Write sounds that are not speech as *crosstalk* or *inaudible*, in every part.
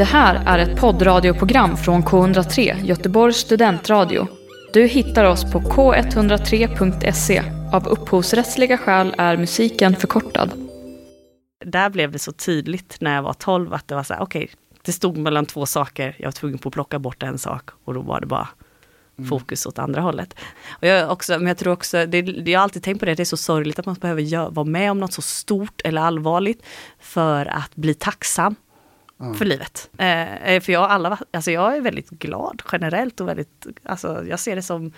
Det här är ett poddradioprogram från K103, Göteborgs studentradio. Du hittar oss på k103.se. Av upphovsrättsliga skäl är musiken förkortad. Där blev det så tydligt när jag var 12 att det var så här, okej, okay, det stod mellan två saker, jag var tvungen på att plocka bort en sak och då var det bara mm. fokus åt andra hållet. Och jag också, men jag tror också, det, jag har alltid tänkt på det, det är så sorgligt att man behöver gör, vara med om något så stort eller allvarligt för att bli tacksam mm. för livet. Eh, eh för jag, alla, alltså jag är väldigt glad generellt och väldigt, alltså jag ser det som,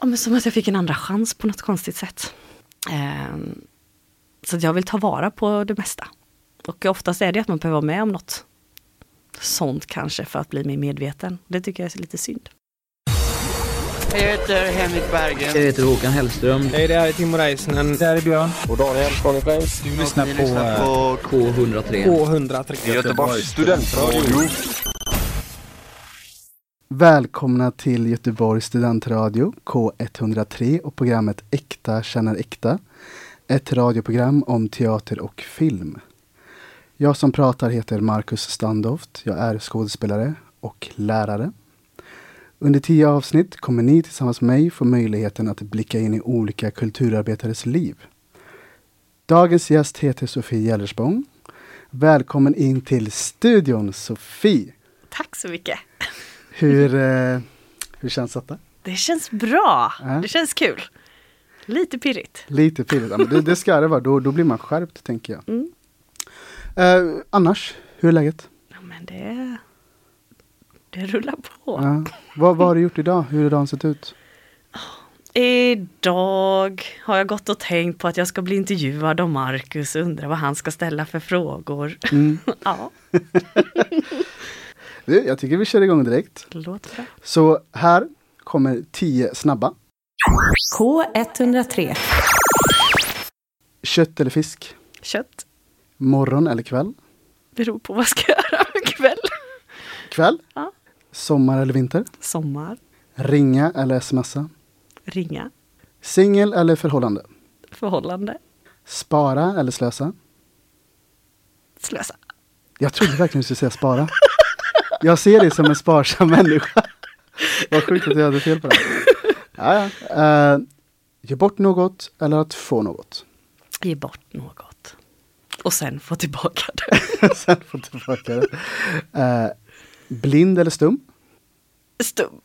ja, men som att jag fick en andra chans på något konstigt sätt. Eh, så jag vill ta vara på det mesta. Och oftast är det att man behöver vara med om något sånt kanske för att bli mer medveten. Det tycker jag är lite synd. Jag heter Henrik Bergen. Jag heter Håkan Hellström. Hej, det här är Timo Räisänen. Det här är Björn. Och Daniel från Flames. Du lyssnar på, lyssnar på K103. K103. Göteborgs studentradio. Välkomna till Göteborgs studentradio K103 och programmet Äkta känner äkta. Ett radioprogram om teater och film. Jag som pratar heter Marcus Standoft. Jag är skådespelare och lärare. Under tio avsnitt kommer ni tillsammans med mig få möjligheten att blicka in i olika kulturarbetares liv. Dagens gäst heter Sofie Gellersbong. Välkommen in till studion Sofie! Tack så mycket! Hur, eh, hur känns detta? Det känns bra! Äh? Det känns kul! Lite pirrigt. Lite pirrigt, ja, det, det ska det vara. Då, då blir man skärpt tänker jag. Mm. Eh, annars, hur är läget? Ja, men det, det rullar på. Ja. Vad, vad har du gjort idag? Hur har dagen sett ut? Idag har jag gått och tänkt på att jag ska bli intervjuad av Marcus och undra vad han ska ställa för frågor. Mm. *laughs* ja. *laughs* du, jag tycker vi kör igång direkt. Låter bra. Så här kommer tio snabba. K103. Kött eller fisk? Kött. Morgon eller kväll? Beror på vad jag ska göra kväll. Kväll? Ja. Sommar eller vinter? Sommar. Ringa eller smsa? Ringa. Singel eller förhållande? Förhållande. Spara eller slösa? Slösa. Jag trodde verkligen du skulle säga spara. Jag ser dig som en sparsam människa. Vad sjukt att jag hade fel på det. Ja, ja. Uh, ge bort något eller att få något? Ge bort något. Och sen få tillbaka det. *laughs* sen få tillbaka det. Uh, blind eller stum? Stum.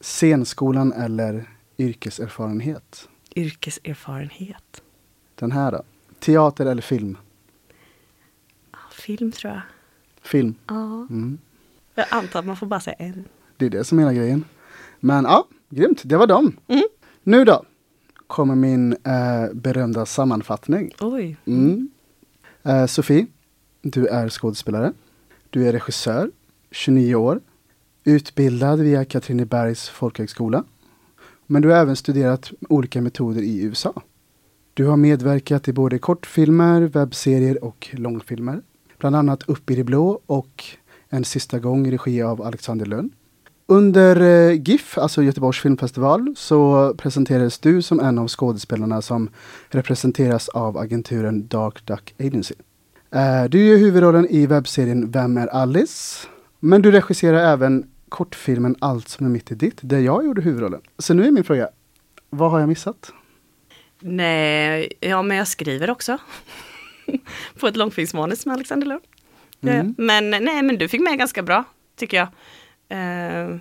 Scenskolan eller yrkeserfarenhet? Yrkeserfarenhet. Den här då? Teater eller film? Film tror jag. Film? Ja. Mm. Jag antar att man får bara säga en. Det är det som är hela grejen. Men ja, grymt. Det var dem. Mm. Nu då kommer min eh, berömda sammanfattning. Oj. Mm. Eh, Sofie, du är skådespelare. Du är regissör, 29 år. Utbildad via Katrinebergs folkhögskola. Men du har även studerat olika metoder i USA. Du har medverkat i både kortfilmer, webbserier och långfilmer. Bland annat Upp i det blå och En sista gång i regi av Alexander Lönn. Under eh, GIF, alltså Göteborgs filmfestival, så presenterades du som en av skådespelarna som representeras av agenturen Dark Duck Agency. Eh, du gör huvudrollen i webbserien Vem är Alice? Men du regisserar även kortfilmen Allt som är mitt i ditt, där jag gjorde huvudrollen. Så nu är min fråga, vad har jag missat? Nej, ja men jag skriver också. *laughs* på ett långfilmsmanus med Alexander Lund. Mm. Men nej, men du fick med ganska bra, tycker jag. Uh,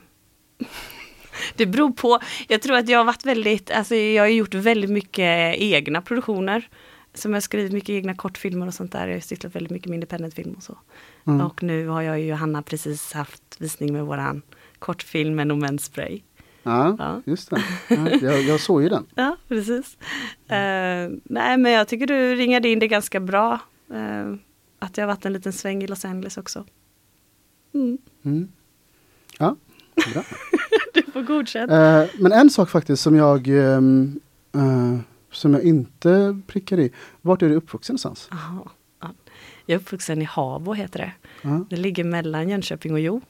*laughs* det beror på, jag tror att jag har varit väldigt, alltså jag har gjort väldigt mycket egna produktioner. Som jag skrivit mycket egna kortfilmer och sånt där. Jag har sysslat väldigt mycket med independentfilm och så. Mm. Och nu har jag och Johanna precis haft visning med våran kortfilm med No Men's Spray. Ja, ja, just det. Ja, jag, jag såg ju den. *laughs* ja, precis. Uh, nej, men jag tycker du ringade in det ganska bra. Uh, att jag har varit en liten sväng i Los Angeles också. Mm. Mm. Ja, bra. *laughs* du får godkänt. Uh, men en sak faktiskt som jag um, som jag inte prickar i. Vart är du uppvuxen någonstans? Aha. Jag är uppvuxen i Habo heter det. Ja. Det ligger mellan Jönköping och Jo.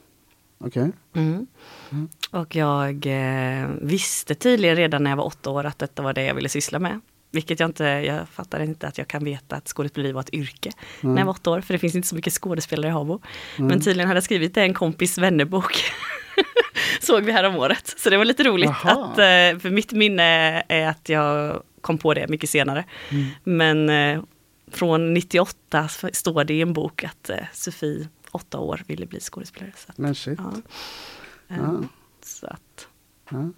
Okej. Okay. Mm. Mm. Och jag eh, visste tydligen redan när jag var åtta år att detta var det jag ville syssla med. vilket jag inte, jag fattar inte att jag kan veta att skådespeleri var ett yrke Mm. när jag var åtta år, för det finns inte så mycket skådespelare i Habo. Men tydligen hade jag skrivit det i en kompis vännerbok. *laughs* Såg vi här om året. Så det var lite roligt att, eh, för mitt minne är att jag kom på det mycket senare. Mm. Men eh, från 98 står det i en bok att eh, Sofie, åtta år, ville bli skådespelare. Så att, Men shit. ja. Ja. Så att, Ja,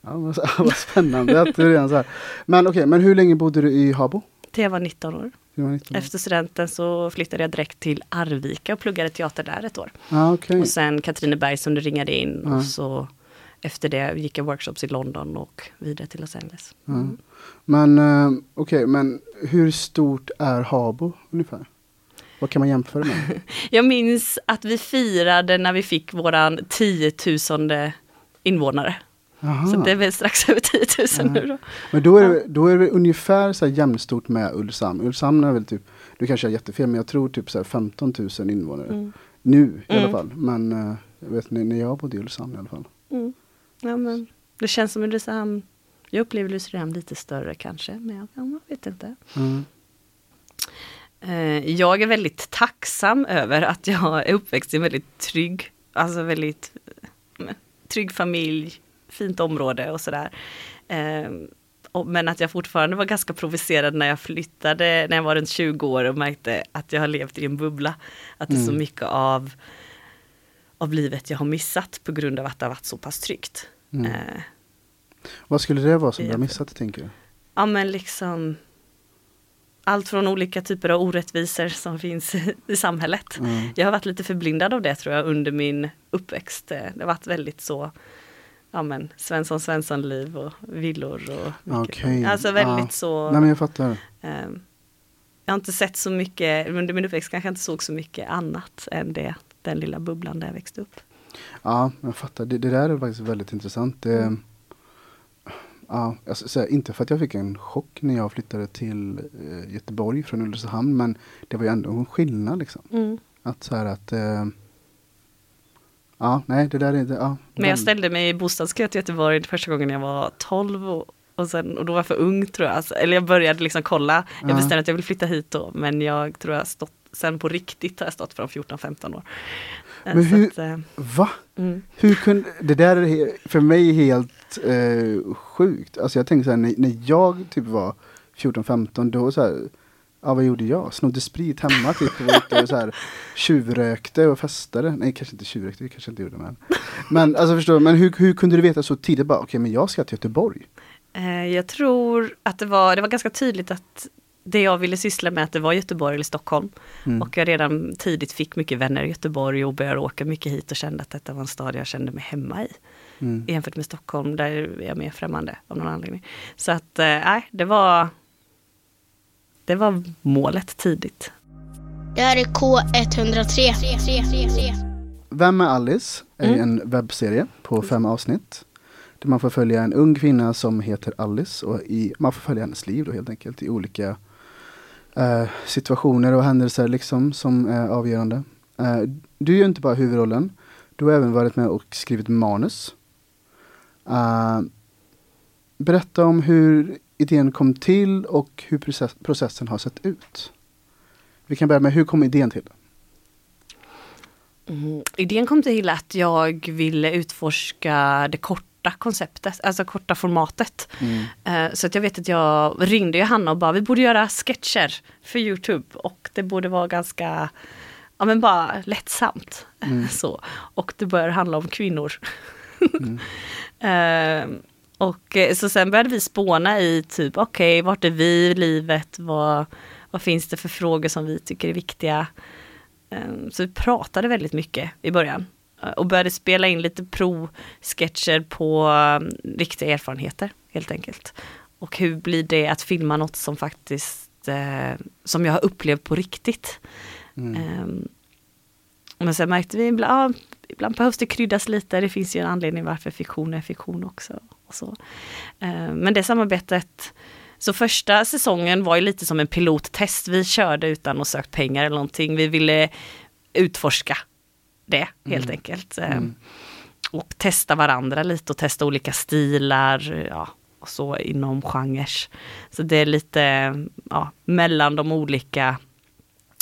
ja vad, *laughs* vad spännande att du redan så här. Men okej, men hur länge bodde du i Habo? till jag var 19 år. Var 19 år. Efter studenten så flyttade jag direkt till Arvika och pluggade teater där ett år. Ja, okej. Och sen Katrineberg som du ringade in Ja. och så efter det gick jag workshops i London och vidare till Los Angeles. Mm. Men eh, okej, men hur stort är Habo ungefär? Vad kan man jämföra med? *laughs* Jag minns att vi firade när vi fick våran 10 000 invånare. Aha. Så det är väl strax över 10 000 nu då. Men då är, det, då är det ungefär så här jämnstort med Ulricehamn. Ulricehamn är väl typ, du kanske har jättefel, men jag tror typ så här 15 000 invånare. Mm. Nu i alla Mm. fall. Men eh, jag vet när när jag bodde i Ulricehamn i alla fall. Mm. Ja, men det känns som Ulricehamn. Jag upplever Ulricehamn lite större kanske, men jag, vet inte. Mm. Eh, Jag är väldigt tacksam över att jag är uppväxt i en väldigt trygg, alltså väldigt eh, trygg familj, fint område och sådär. Eh, Men att jag fortfarande var ganska provocerad när jag flyttade, när jag var runt 20 år och märkte att jag har levt i en bubbla. Att det är så Mm. mycket av, av livet jag har missat på grund av att det har varit så pass tryggt. Mm. Eh, Vad skulle det vara som du har Jag- missat tänker du? Ja men liksom allt från olika typer av orättvisor som finns i samhället. Mm. Jag har varit lite förblindad av det tror jag under min uppväxt. Eh, Det har varit väldigt så, ja men Svensson Svensson-liv och villor och. Okej, Alltså väldigt ja. så, Nej men jag fattar. eh, jag har inte sett så mycket, under min uppväxt kanske jag inte såg så mycket annat än det, den lilla bubblan där jag växte upp. Ja, jag fattar. Det, det där är faktiskt väldigt intressant. Det, Mm. ja, alltså, så här, inte för att jag fick en chock när jag flyttade till eh, Göteborg från Ulricehamn, men det var ju ändå en skillnad liksom. Mm. Att så här att eh, Ja, nej det där är det. Ja, Men jag ställde mig i bostadskö till Göteborg första gången jag var 12 och, och, sen, och då var jag för ung tror jag. Alltså, eller jag började liksom kolla, jag Ja. bestämde att jag vill flytta hit då, men jag tror jag stått, sen på riktigt har jag stått från 14-15 år. Eh, Men hur- att, eh, Va? mm. Hur kunde, det där är för mig helt eh, sjukt. Alltså jag tänker så här, när, när jag typ var 14-15 då så här, ja vad gjorde jag? Snodde sprit hemma typ och var ute och så här *laughs* tjuvrökte och festade. Nej kanske inte tjuvrökte, det kanske inte gjorde men. *laughs* Men alltså förstår men hur, hur kunde du veta så tidigt bara, okej men jag ska till Göteborg? Eh, Jag tror att det var, det var ganska tydligt att det jag ville syssla med att det var Göteborg eller Stockholm. Mm. Och jag redan tidigt fick mycket vänner i Göteborg och började åka mycket hit och kände att detta var en stad jag kände mig hemma i. Mm. Jämfört med Stockholm, där är jag mer främmande av någon anledning. Så att, eh, nej, det var det var målet tidigt. Det här är K103. Vem är Alice? är Mm. en webbserie på fem avsnitt. Där man får följa en ung kvinna som heter Alice och i, man får följa hennes liv då helt enkelt i olika eh, situationer och händelser liksom som är avgörande. Eh, du är ju inte bara huvudrollen, du har även varit med och skrivit manus. Eh, berätta om hur idén kom till och hur process, processen har sett ut. Vi kan börja med, hur kom idén till? Mm. Idén kom till att jag ville utforska det korta konceptet, alltså korta formatet. Mm. Eh, Så att jag vet att jag ringde Johanna och bara, vi borde göra sketcher för Youtube och det borde vara ganska, ja men bara lättsamt. Mm. *laughs* Så. Och det började handla om kvinnor. Mm. *laughs* Eh, och eh, så sen började vi spåna i typ, okej, vart är vi i livet? Vad, vad finns det för frågor som vi tycker är viktiga? Eh, Så vi pratade väldigt mycket i början. Eh, Och började spela in lite provsketcher på eh, riktiga erfarenheter helt enkelt. Och hur blir det att filma något som faktiskt, eh, som jag har upplevt på riktigt. Mm. Ehm, men sen märkte vi ibland, ja, ibland behövs det kryddas lite, det finns ju en anledning varför fiktion är fiktion också. Och så. Ehm, men det samarbetet, så första säsongen var ju lite som en pilottest, vi körde utan att sökt pengar eller någonting, vi ville utforska det helt Mm. enkelt. Ehm, Mm. Och testa varandra lite och testa olika stilar, ja, och så inom genres. Så det är lite, ja, mellan de olika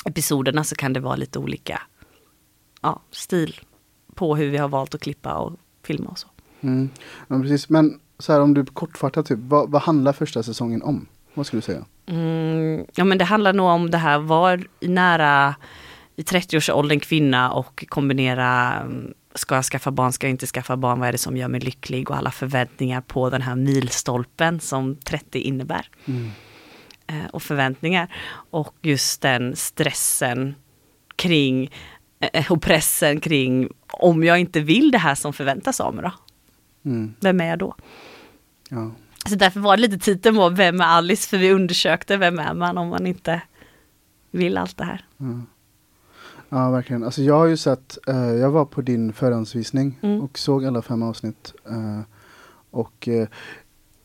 episoderna så kan det vara lite olika ja, stil på hur vi har valt att klippa och filma och så. Mm. Ja, precis. Men så här om du kortfattat, typ, vad, vad handlar första säsongen om? Vad skulle du säga? Mm, ja men det handlar nog om det här, var i nära i 30-årsåldern kvinna och kombinera mm, Ska jag skaffa barn, ska jag inte skaffa barn, vad är det som gör mig lycklig och alla förväntningar på den här milstolpen som 30 innebär. Mm. Eh, och förväntningar. Och just den stressen kring eh, och pressen kring om jag inte vill det här som förväntas av mig då. Mm. Vem är jag då? Ja. Så därför var det lite titeln var Vem är Alice? För vi undersökte vem är man om man inte vill allt det här. Ja, verkligen. Alltså jag har ju sett, eh, jag var på din förhandsvisning Mm. och såg alla fem avsnitt. Eh, och eh,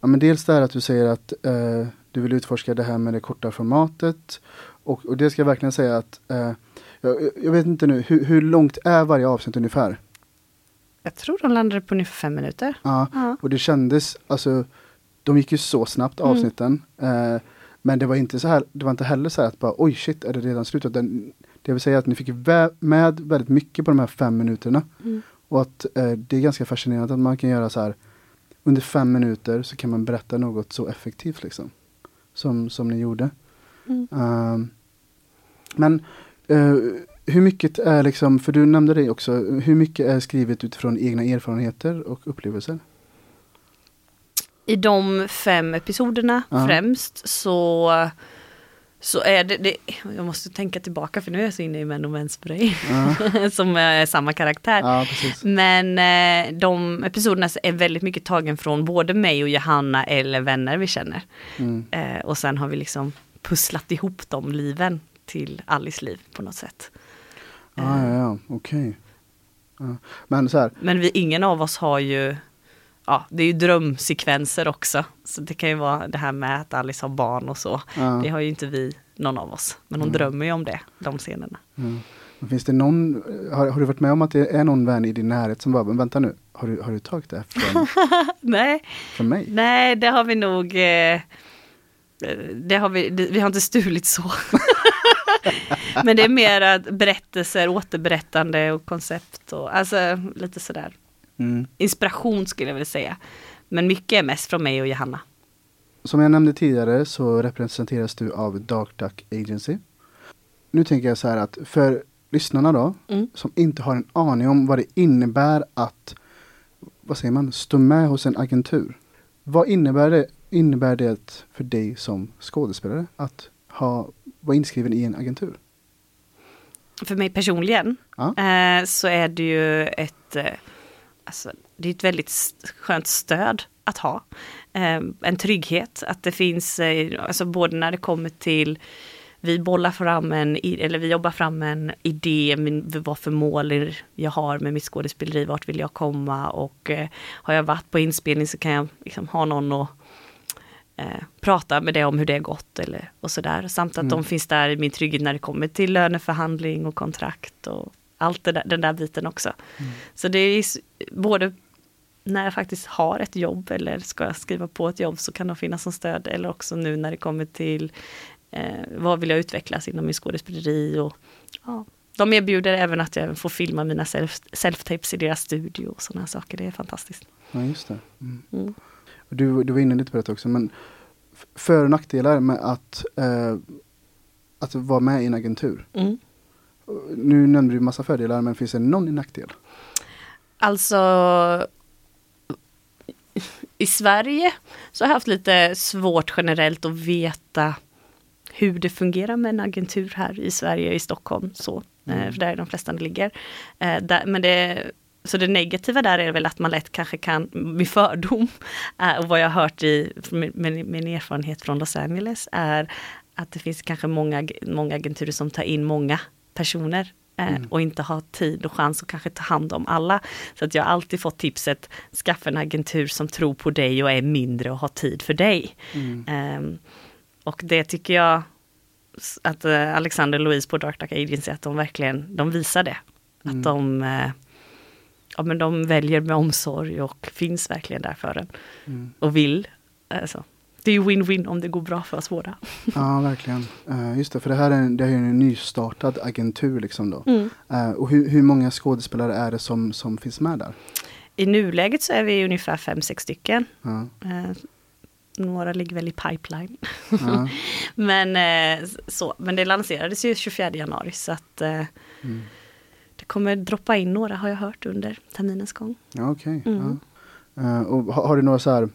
ja, men dels det här att du säger att eh, du vill utforska det här med det korta formatet. Och, och det ska jag verkligen säga att eh, jag, jag vet inte nu, hur, hur långt är varje avsnitt ungefär? Jag tror de landade på ungefär fem minuter. Ja, Ja. och det kändes, alltså, de gick ju så snabbt Mm. avsnitten. Eh, men det var inte så här, det var inte heller så här att bara oj shit, är det redan slut? Det vill säga att ni fick med väldigt mycket på de här fem minuterna. Mm. Och att eh, det är ganska fascinerande att man kan göra så här, under fem minuter så kan man berätta något så effektivt liksom. Som, som ni gjorde. Mm. Ehm, men eh, hur mycket är liksom, för du nämnde det också, hur mycket är skrivet utifrån egna erfarenheter och upplevelser? I de fem episoderna Ja. främst så så är det, det, jag måste tänka tillbaka för nu är jag så inne i Män och Mäns Brej, Ja, *laughs* som är samma karaktär. ja. Men eh, de episoderna är väldigt mycket tagen från både mig och Johanna eller vänner vi känner. Mm. Eh, och sen har vi liksom pusslat ihop de liven till Alice liv på något sätt. Ja, ja, ja, okej. Ja. Men så här, Men vi, ingen av oss har ju, ja det är ju drömsekvenser också. Så det kan ju vara det här med att Alice har barn och så. ja, Det har ju inte vi, någon av oss. Men hon Mm. drömmer ju om det, de scenerna. Men Finns det någon, har, har du varit med om att det är någon vän i din närhet som bara, men vänta nu, har du, har du tagit det här från, *laughs* Nej, från mig? nej det har vi nog, eh, det har vi, det, vi har inte stulit så. *laughs* Men det är mer att berättelser, återberättande och koncept och alltså lite sådär. Mm. Inspiration skulle jag vilja säga. Men mycket är mest från mig och Johanna. Som jag nämnde tidigare så representeras du av Dark Duck Agency. Nu tänker jag så här att för lyssnarna då, Mm. som inte har en aning om vad det innebär att, vad säger man, stå med hos en agentur. Vad innebär det, innebär det för dig som skådespelare att ha, vara inskriven i en agentur? För mig personligen Ja. eh, så är det ju ett, eh, alltså, det är ett väldigt skönt stöd att ha. Eh, en trygghet, att det finns, eh, alltså både när det kommer till vi bollar fram en, eller vi jobbar fram en idé, min, vad för mål jag har med mitt skådespeleri, vart vill jag komma och eh, har jag varit på inspelning så kan jag liksom ha någon att eh, prata med det om hur det är gått eller, och sådär. Samt att Mm. de finns där i min trygghet när det kommer till löneförhandling och kontrakt och allt där, den där biten också. Mm. Så det är både när jag faktiskt har ett jobb eller ska jag skriva på ett jobb så kan de finnas som stöd eller också nu när det kommer till eh, vad vill jag utvecklas inom min skådespeleri och ja, de erbjuder även att jag får filma mina self- self-tapes i deras studio och sådana saker. Det är fantastiskt. Ja, just det. Mm. Mm. Du, du var inne lite på det också, men för och nackdelar med att, eh, att vara med i en agentur. Mm. Nu nämnde du massa fördelar, men finns det någon nackdel? Alltså i Sverige så har jag haft lite svårt generellt att veta hur det fungerar med en agentur här i Sverige, i Stockholm. Så, Mm. eh, för där är de flesta ligger. Eh, där, men det, så det negativa där är väl att man lätt kanske kan, min fördom är, *laughs* och vad jag har hört i min, min erfarenhet från Los Angeles är att det finns kanske många, många agenturer som tar in många personer eh, Mm. och inte har tid och chans att kanske ta hand om alla. Så att jag har alltid fått tipset, skaffa en agentur som tror på dig och är mindre och har tid för dig. Mm. Ehm, och det tycker jag att eh, Alexander och Louise på Dark Duck Agency, att de verkligen, de visar det. Mm. Att de, eh, ja men de väljer med omsorg och finns verkligen där för en. Mm. Och vill Alltså, det är ju win-win om det går bra för oss båda. Ja, verkligen. Eh, just det, för det här är, en- det här är en nystartad agentur liksom då. Mm. Eh, och hur, hur många skådespelare är det som, som finns med där? I nuläget så är vi ungefär fem sex stycken. Eh, några ligger väl i pipeline. *laughs* Men, så, men det lanserades ju 24 januari så att mm. det kommer droppa in några har jag hört under terminens gång. ja okej. Mm. Ja. Eh, och har, har du några så här,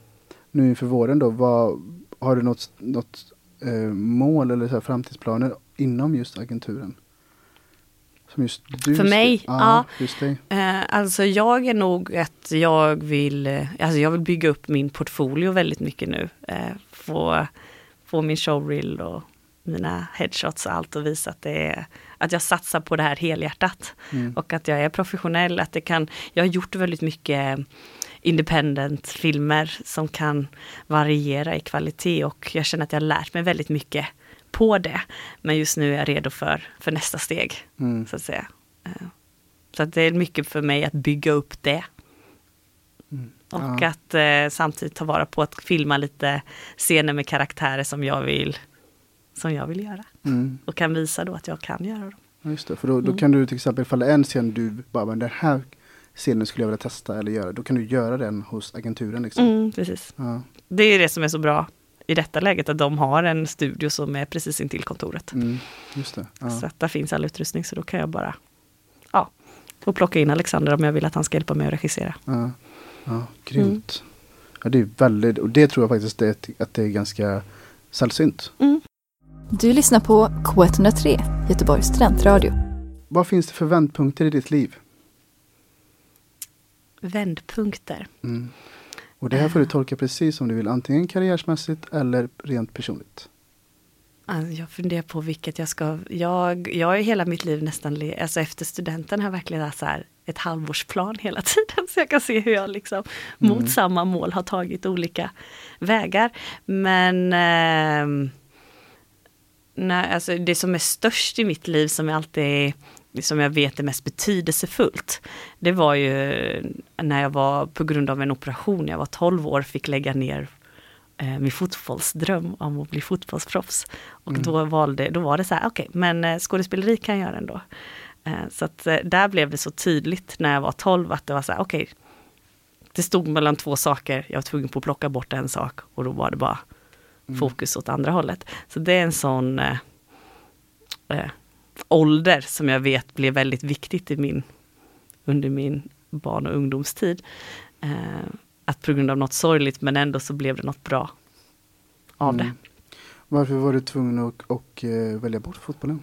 nu inför våren då, vad, har du något, något eh, mål eller så framtidsplaner inom just agenturen? Som just du För mig? Ja, Ja. dig. Eh, alltså jag är nog att jag vill, eh, alltså jag vill bygga upp min portfolio väldigt mycket nu. Eh, få, få min showreel och mina headshots och allt och visa att det är, att jag satsar på det här helhjärtat. Mm. Och att jag är professionell, att det kan, jag har gjort väldigt mycket independent filmer som kan variera i kvalitet och jag känner att jag har lärt mig väldigt mycket på det. Men just nu är jag redo för, för nästa steg, Mm. så att säga. Eh, Så att det är mycket för mig att bygga upp det. Mm. Och Ja. att eh, samtidigt ta vara på att filma lite scener med karaktärer som jag vill, som jag vill göra. Mm. Och kan visa då att jag kan göra dem. Just det. För då, då Mm. kan du till exempel, ifall det är en scen du bara, men den här scenen skulle jag vilja testa eller göra, då kan du göra den hos agenturen liksom. Mm, precis. Ja. Det är det som är så bra i detta läget, att de har en studio som är precis intill kontoret. Mm. Just det. Ja. Så att där finns all utrustning, så då kan jag bara ja, få plocka in Alexander om jag vill att han ska hjälpa mig att regissera. Ja. ja, grymt. Mm. Ja, det är väldigt, och det tror jag faktiskt det, att det är ganska sällsynt. Du lyssnar på K103, Göteborgs studentradio. Vad finns det för vändpunkter i ditt liv? Vändpunkter. Mm. Och det här får du tolka precis som du vill, antingen karriärsmässigt eller rent personligt. Alltså, jag funderar på vilket jag ska... Jag, jag ju hela mitt liv nästan... Alltså efter studenten har jag verkligen så här ett halvårsplan hela *laughs* tiden. Så jag kan se hur jag liksom Mm. mot samma mål har tagit olika vägar. Men... ehm, nej, alltså det som är störst i mitt liv som jag alltid som jag vet är mest betydelsefullt. Det var ju när jag var på grund av en operation, jag var 12 år, fick lägga ner eh, min fotbollsdröm om att bli fotbollsproffs. Och Mm. då, valde, då var det så här, okej, men eh, skådespeleri kan jag göra ändå. Eh, så att eh, där blev det så tydligt när jag var 12 att det var så här, okej, det stod mellan två saker, jag var tvungen på att plocka bort en sak och då var det bara Mm. fokus åt andra hållet. Så det är en sån eh, eh, ålder som jag vet blev väldigt viktigt i min, under min barn och ungdomstid. Eh, att på grund av något sorgligt men ändå så blev det något bra av Mm. Varför var du tvungen att och, eh, välja bort fotbollen?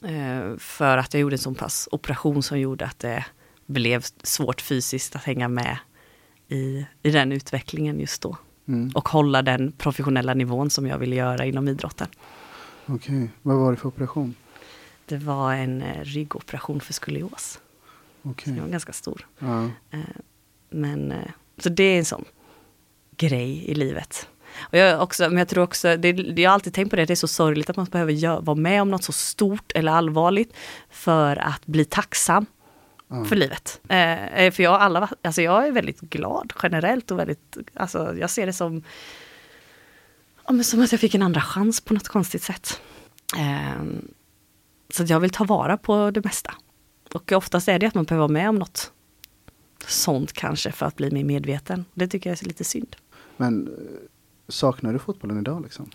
det. Eh, för att jag gjorde en sån pass operation som gjorde att det blev svårt fysiskt att hänga med i, i den utvecklingen just då. Mm. Och hålla den professionella nivån som jag ville göra inom idrotten. Okej, vad var det för operation? Det var en eh, ryggoperation för skolios. Okej. Den var ganska stor. Ja. Eh, Men, eh, så det är en sån grej i livet. Och jag, också, men jag tror också, det, jag har alltid tänkt på det, det är så sorgligt att man behöver gö- vara med om något så stort eller allvarligt för att bli tacksam Ja. för livet. Eh, för jag, alla, alltså jag är väldigt glad generellt och väldigt, alltså jag ser det som, ja, som att jag fick en andra chans på något konstigt sätt. Eh, så jag vill ta vara på det mesta. Och oftast är det att man behöver vara med om något sånt kanske för att bli mer medveten. Det tycker jag är lite synd. Men eh, saknar du fotbollen idag liksom?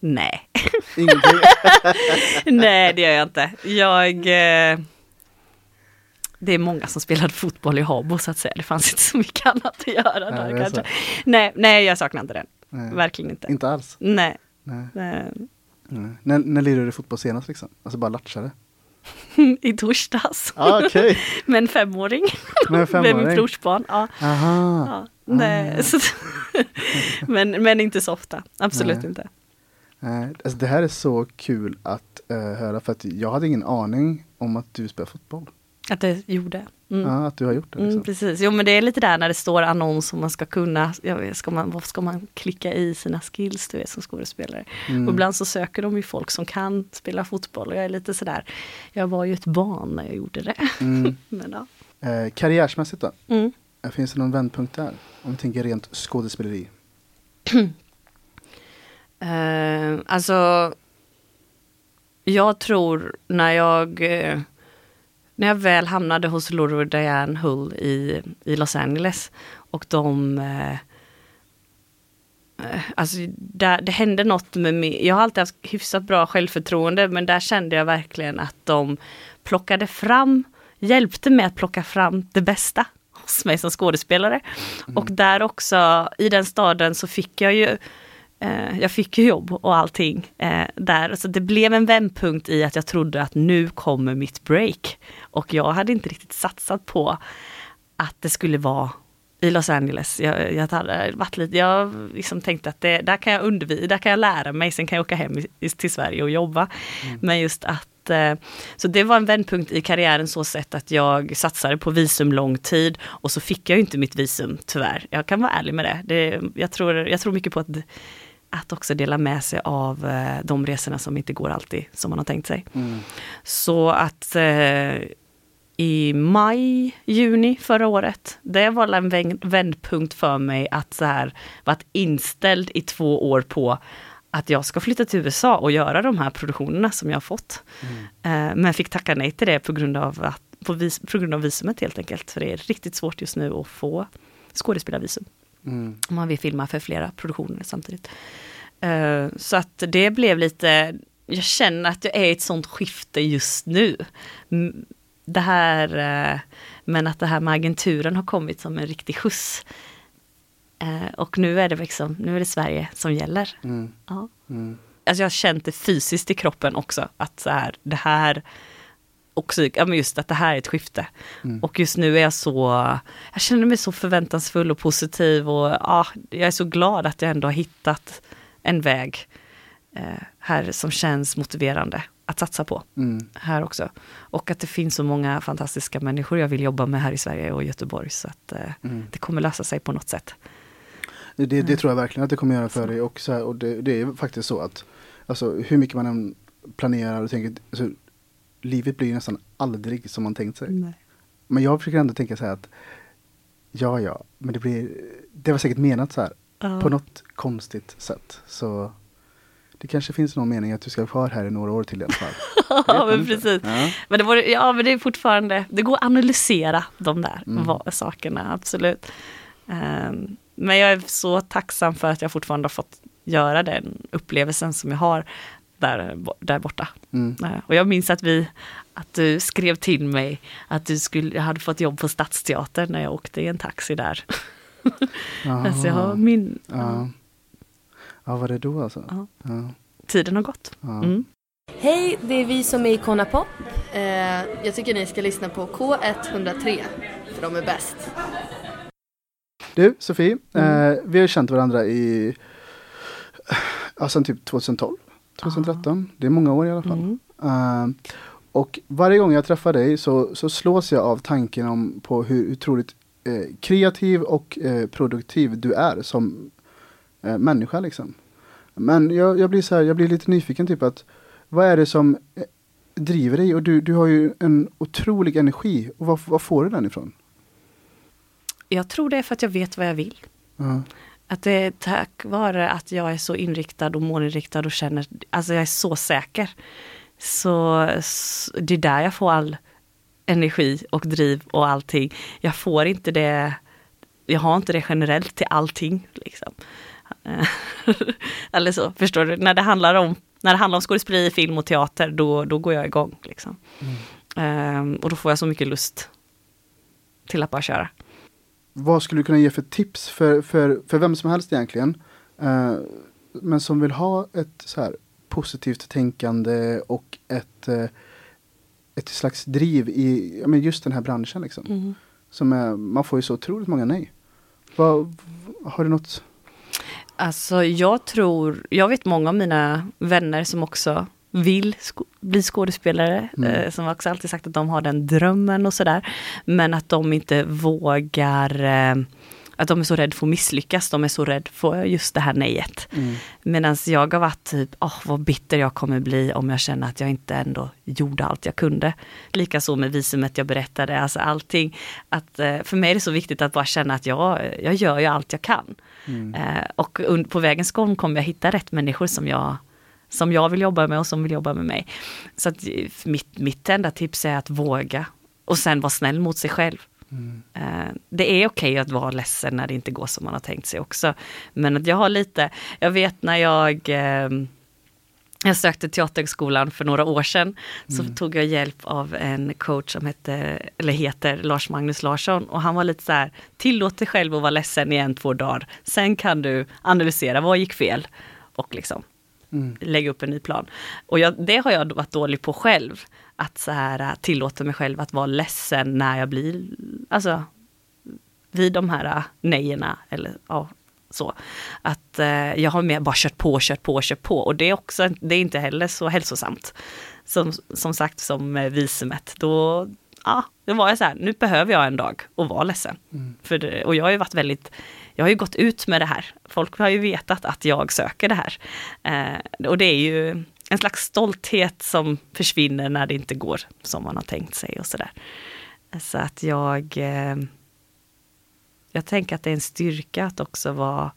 Nej, *laughs* *laughs* nej det gör jag inte. Jag... Eh, det är många som spelade fotboll i Habo så att säga. Det fanns inte så mycket annat att göra Nej, där kanske. så. Nej, nej, jag saknar inte den. Nej. Verkligen inte. Inte alls? Nej. Nej. eh, Nej. När, när lirade du fotboll senast liksom? Alltså bara latchade? *laughs* I torsdags. Ah, Okej, *laughs* Med en femåring. *laughs* med en Med min femåring? brorsbarn. Ja. Aha. Ja, nej, Ah. men, men inte så ofta. Absolut Nej. inte. Nej, alltså det här är så kul att eh, höra för att jag hade ingen aning om att du spelar fotboll. Att det gjorde. Mm. Ja, att du har gjort det. Liksom. Mm, precis, jo men det är lite där när det står annons och man ska kunna, vet, ska man, vad ska man klicka i sina skills du vet som skådespelare. Mm. Och ibland så söker de ju folk som kan spela fotboll och jag är lite sådär, jag var ju ett barn när jag gjorde det. Mm. *laughs* men, ja. Eh, karriärsmässigt då? mm. Finns det någon vändpunkt där? Om vi tänker rent skådespeleri. *clears throat* Eh, alltså, jag tror när jag, eh, när jag väl hamnade hos Laura och Diane Hull i, i Los Angeles och de eh, Alltså där, det hände något med mig. Jag har alltid haft hyfsat bra självförtroende men där kände jag verkligen att de plockade fram, hjälpte mig att plocka fram det bästa hos mig som skådespelare. Och där också, i den staden så fick jag ju jag fick ju jobb och allting eh, där. Så det blev en vändpunkt i att jag trodde att nu kommer mitt break. Och jag hade inte riktigt satsat på att det skulle vara i Los Angeles. Jag, jag, hade varit lite, jag liksom tänkte att det, där kan jag undervisa, där kan jag lära mig, sen kan jag åka hem i, till Sverige och jobba. Men just att eh, så det var en vändpunkt i karriären så sett att jag satsade på visum lång tid och så fick jag inte mitt visum tyvärr. Jag kan vara ärlig med det. det jag, tror, jag tror mycket på att, att också dela med sig av eh, de resorna som inte går alltid som man har tänkt sig. Mm. Så att eh, i maj, juni förra året, det var en vänd- vändpunkt för mig att så här varit inställd i två år på att jag ska flytta till USA och göra de här produktionerna som jag har fått. Eh, men fick tacka nej till det på grund, av att, på, vis, på grund av visumet helt enkelt. För det är riktigt svårt just nu att få skådespelarvisum. Mm. Om man vill filma för flera produktioner samtidigt. Eh, så att det blev lite, jag känner att jag är i ett sånt skifte just nu. Det här, eh, men att det här med agenturen har kommit som en riktig skjuts. Eh, Och nu är det liksom, nu är det Sverige som gäller. Mm. Ja. Mm. Alltså jag har känt det fysiskt i kroppen också, att så här, det här ja men just att det här är ett skifte. Mm. Och just nu är jag så, jag känner mig så förväntansfull och positiv och ja, jag är så glad att jag ändå har hittat en väg eh, här som känns motiverande att satsa på Mm. här också. Och att det finns så många fantastiska människor jag vill jobba med här i Sverige och Göteborg så att eh, Mm. det kommer lösa sig på något sätt. Det, det tror jag verkligen att det kommer göra för dig. Och, så här, och det, det är faktiskt så att alltså, hur mycket man än planerar och tänker, alltså, livet blir nästan aldrig som man tänkt sig. Nej. Men jag försöker ändå tänka så här att ja, ja, men det blir, det var säkert menat så här Ja. på något konstigt sätt. Så det kanske finns någon mening att du ska vara kvar här i några år till i alla fall. *laughs* ja, men inte. precis. Ja. Men det, var, ja, men det är fortfarande, det går att analysera de där Mm. sakerna, absolut. Ehm, men jag är så tacksam för att jag fortfarande har fått göra den upplevelsen som jag har där, där borta. Mm. Eh, och jag minns att vi, att du skrev till mig att du skulle, jag hade fått jobb på Stadsteatern när jag åkte i en taxi där. *laughs* Alltså jag har min, ja. ja, var det då alltså? Ja. Ja. tiden har gått. Ja. Mm. Hej, det är vi som är Icona Pop. Eh, jag tycker ni ska lyssna på K103, för de är bäst. Du, Sofie, Mm. eh, vi har känt varandra i ja, sen typ 2012, 2013. Det är många år i alla fall. Mm. Eh, och varje gång jag träffar dig så, så slås jag av tanken om på hur otroligt eh, kreativ och eh, produktiv du är som eh, människa liksom. Men jag, jag, blir så här, jag blir lite nyfiken typ att vad är det som eh, driver dig? Och du, du har ju en otrolig energi. Och var, var får du den ifrån? Jag tror det är för att jag vet vad jag vill. Ja. Att det är tack vare att jag är så inriktad och målinriktad och känner, alltså jag är så säker. Så, s- det är där jag får all energi och driv och allting. Jag får inte det, jag har inte det generellt till allting. Liksom. *laughs* Eller så, förstår du? När det handlar om, när det handlar om skådespeleri, film och teater, då, då går jag igång. Liksom. Ehm, och då får jag så mycket lust till att bara köra. Vad skulle du kunna ge för tips för, för, för vem som helst egentligen? Eh, men som vill ha ett så här positivt tänkande och ett, eh, ett slags driv i ja, men just den här branschen. Liksom. Som är, man får ju så otroligt många nej. Vad, har du något? Alltså jag tror, jag vet många av mina vänner som också vill sko- bli skådespelare, Mm. eh, som också alltid sagt att de har den drömmen och sådär. Men att de inte vågar, eh, att de är så rädda för att misslyckas, de är så rädda för just det här nejet. Mm. Medan jag har varit typ, åh vad bitter jag kommer bli om jag känner att jag inte ändå gjorde allt jag kunde. Likaså med visumet jag berättade, alltså allting. Att, eh, för mig är det så viktigt att bara känna att jag, jag gör ju allt jag kan. Mm. Eh, och på vägens gång kommer jag hitta rätt människor som jag, som jag vill jobba med och som vill jobba med mig. Så att eh, mitt, mitt enda tips är att våga och sen vara snäll mot sig själv. Mm. Eh, Det är okej att vara ledsen när det inte går som man har tänkt sig också. Men att jag har lite, jag vet när jag eh, jag sökte Teaterhögskolan för några år sedan. Så tog jag hjälp av en coach som hette, eller heter Lars Magnus Larsson. Och han var lite så här, tillåt dig själv att vara ledsen i en, två dagar. Sen kan du analysera, vad gick fel? Och liksom Mm. lägga upp en ny plan. Och jag, det har jag varit dålig på själv. Att så här, äh, tillåta mig själv att vara ledsen när jag blir, alltså vid de här äh, nejerna eller ja, så. Att eh, jag har mer bara kört på, kört på, kört på. Och det är också, det är inte heller så hälsosamt. Som, som sagt som visumet, då, ja, då var jag så här, nu behöver jag en dag och vara ledsen. För det, och jag har ju varit väldigt, jag har ju gått ut med det här. Folk har ju vetat att jag söker det här. Eh, och det är ju en slags stolthet som försvinner när det inte går som man har tänkt sig och sådär. Så att jag, eh, jag tänker att det är en styrka att också vara,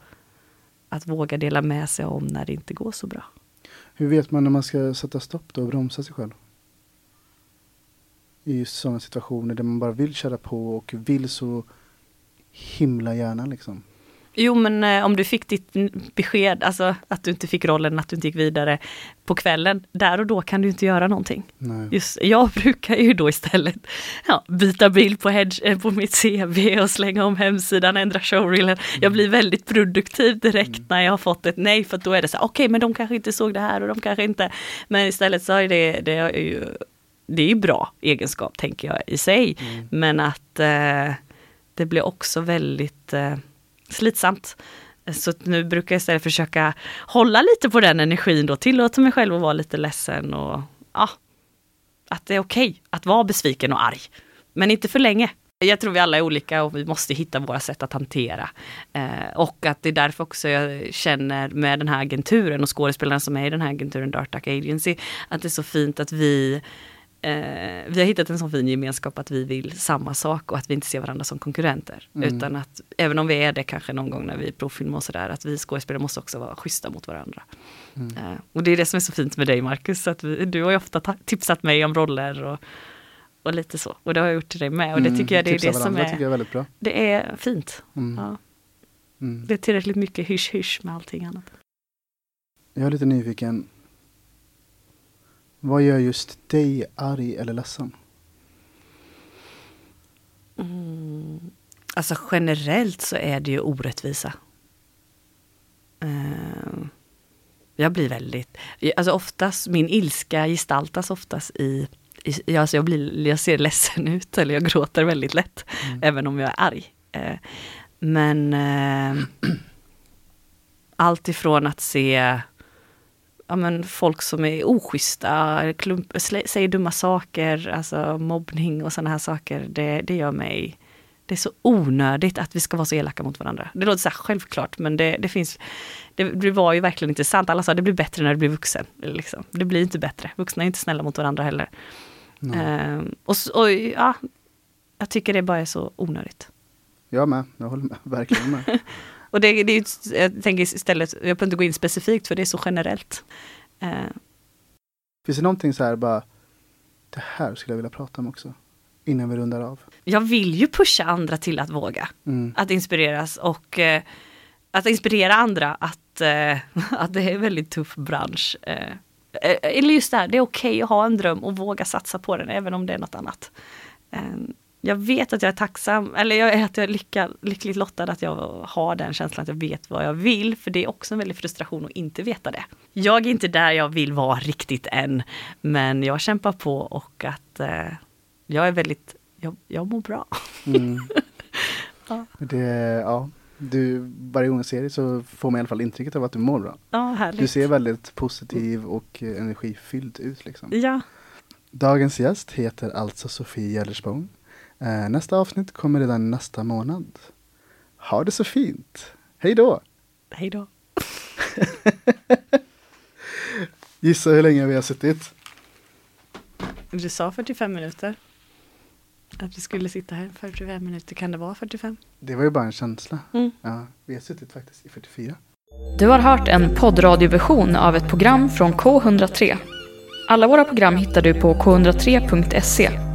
att våga dela med sig om när det inte går så bra. Hur vet man när man ska sätta stopp då och bromsa sig själv? I just sådana situationer där man bara vill köra på och vill så himla gärna liksom. Jo men eh, om du fick ditt besked, alltså att du inte fick rollen, att du inte gick vidare på kvällen, där och då kan du inte göra någonting. Nej. Just, jag brukar ju då istället ja, byta bild på, hedge, eh, på mitt CV och slänga om hemsidan, ändra showreelen. Jag blir väldigt produktiv direkt när jag har fått ett nej, för då är det så okej men de kanske inte såg det här och de kanske inte, men istället så är det, det är ju det är bra egenskap tänker jag i sig, men att eh, det blir också väldigt eh, slitsamt. Så nu brukar jag istället försöka hålla lite på den energin då, tillåta mig själv att vara lite ledsen och ja, att det är okej att vara besviken och arg. Men inte för länge. Jag tror vi alla är olika och vi måste hitta våra sätt att hantera. Eh, och att det är därför också jag känner med den här agenturen och skådespelarna som är i den här agenturen Dark Duck Agency, att det är så fint att vi eh, vi har hittat en sån fin gemenskap att vi vill samma sak och att vi inte ser varandra som konkurrenter. Mm. Utan att, även om vi är det kanske någon gång när vi provfilmar och sådär, att vi skådespelare måste också vara schyssta mot varandra. Mm. Eh, och det är det som är så fint med dig Marcus, att vi, du har ju ofta ta- tipsat mig om roller och, och lite så. Och det har jag gjort till dig med. Och det Mm, tycker jag det är det som är, tycker jag är väldigt bra. det är fint. Mm. Ja. Mm. Det är tillräckligt mycket hysch-hysch med allting annat. Jag är lite nyfiken. Vad gör just dig arg eller ledsen? Mm. Alltså generellt så är det ju orättvisa. Eh, jag blir väldigt, alltså oftast, min ilska gestaltas oftast i, i alltså jag, blir, jag ser ledsen ut eller jag gråter väldigt lätt, även om jag är arg. Eh, men eh, *clears throat* allt ifrån att se ja, men folk som är oschyssta, klump, säger dumma saker, alltså mobbning och sådana här saker, det, det gör mig det är så onödigt att vi ska vara så elaka mot varandra. Det låter så här självklart, men det, det finns... Det, var ju verkligen inte sant. Alla sa det blir bättre när du blir vuxen. Liksom. Det blir inte bättre. Vuxna är inte snälla mot varandra heller. Ehm, och, och ja, jag tycker det bara är så onödigt. Jag med, jag håller med, verkligen med. *laughs* Och det, det är ju, jag tänker istället, jag behöver inte gå in specifikt för det är så generellt. Ehm, Finns det någonting så här bara, det här skulle jag vilja prata om också? Innan vi rundar av. jag vill ju pusha andra till att våga. Mm. att inspireras och eh, att inspirera andra att, eh, *laughs* att det är en väldigt tuff bransch. Eh, eh, eller just det här, det är okej att ha en dröm och våga satsa på den även om det är något annat. Jag vet att jag är tacksam, eller jag att jag är lycka, lyckligt lottad att jag har den känslan att jag vet vad jag vill, för det är också en väldig frustration att inte veta det. Jag är inte där jag vill vara riktigt än, men jag kämpar på och att eh, jag är väldigt, jag, jag mår bra. Mm. *laughs* Ja. Det, ja, du, varje gång jag ser dig så får man i alla fall intrycket av att du mår bra. Ja. Du ser väldigt positiv och energifylld ut. Liksom. Ja, Dagens gäst heter alltså Sofie Gellersborg. Eh, nästa avsnitt kommer redan nästa månad. Ha det så fint. Hej då. Hej då. *laughs* Gissa hur länge vi har suttit? Du sa 45 minuter. Att vi skulle sitta här 45 minuter. Kan det vara 45? Det var ju bara en känsla. Mm. Ja, vi har suttit faktiskt i 44. Du har hört en poddradioversion av ett program från K103. Alla våra program hittar du på k103.se.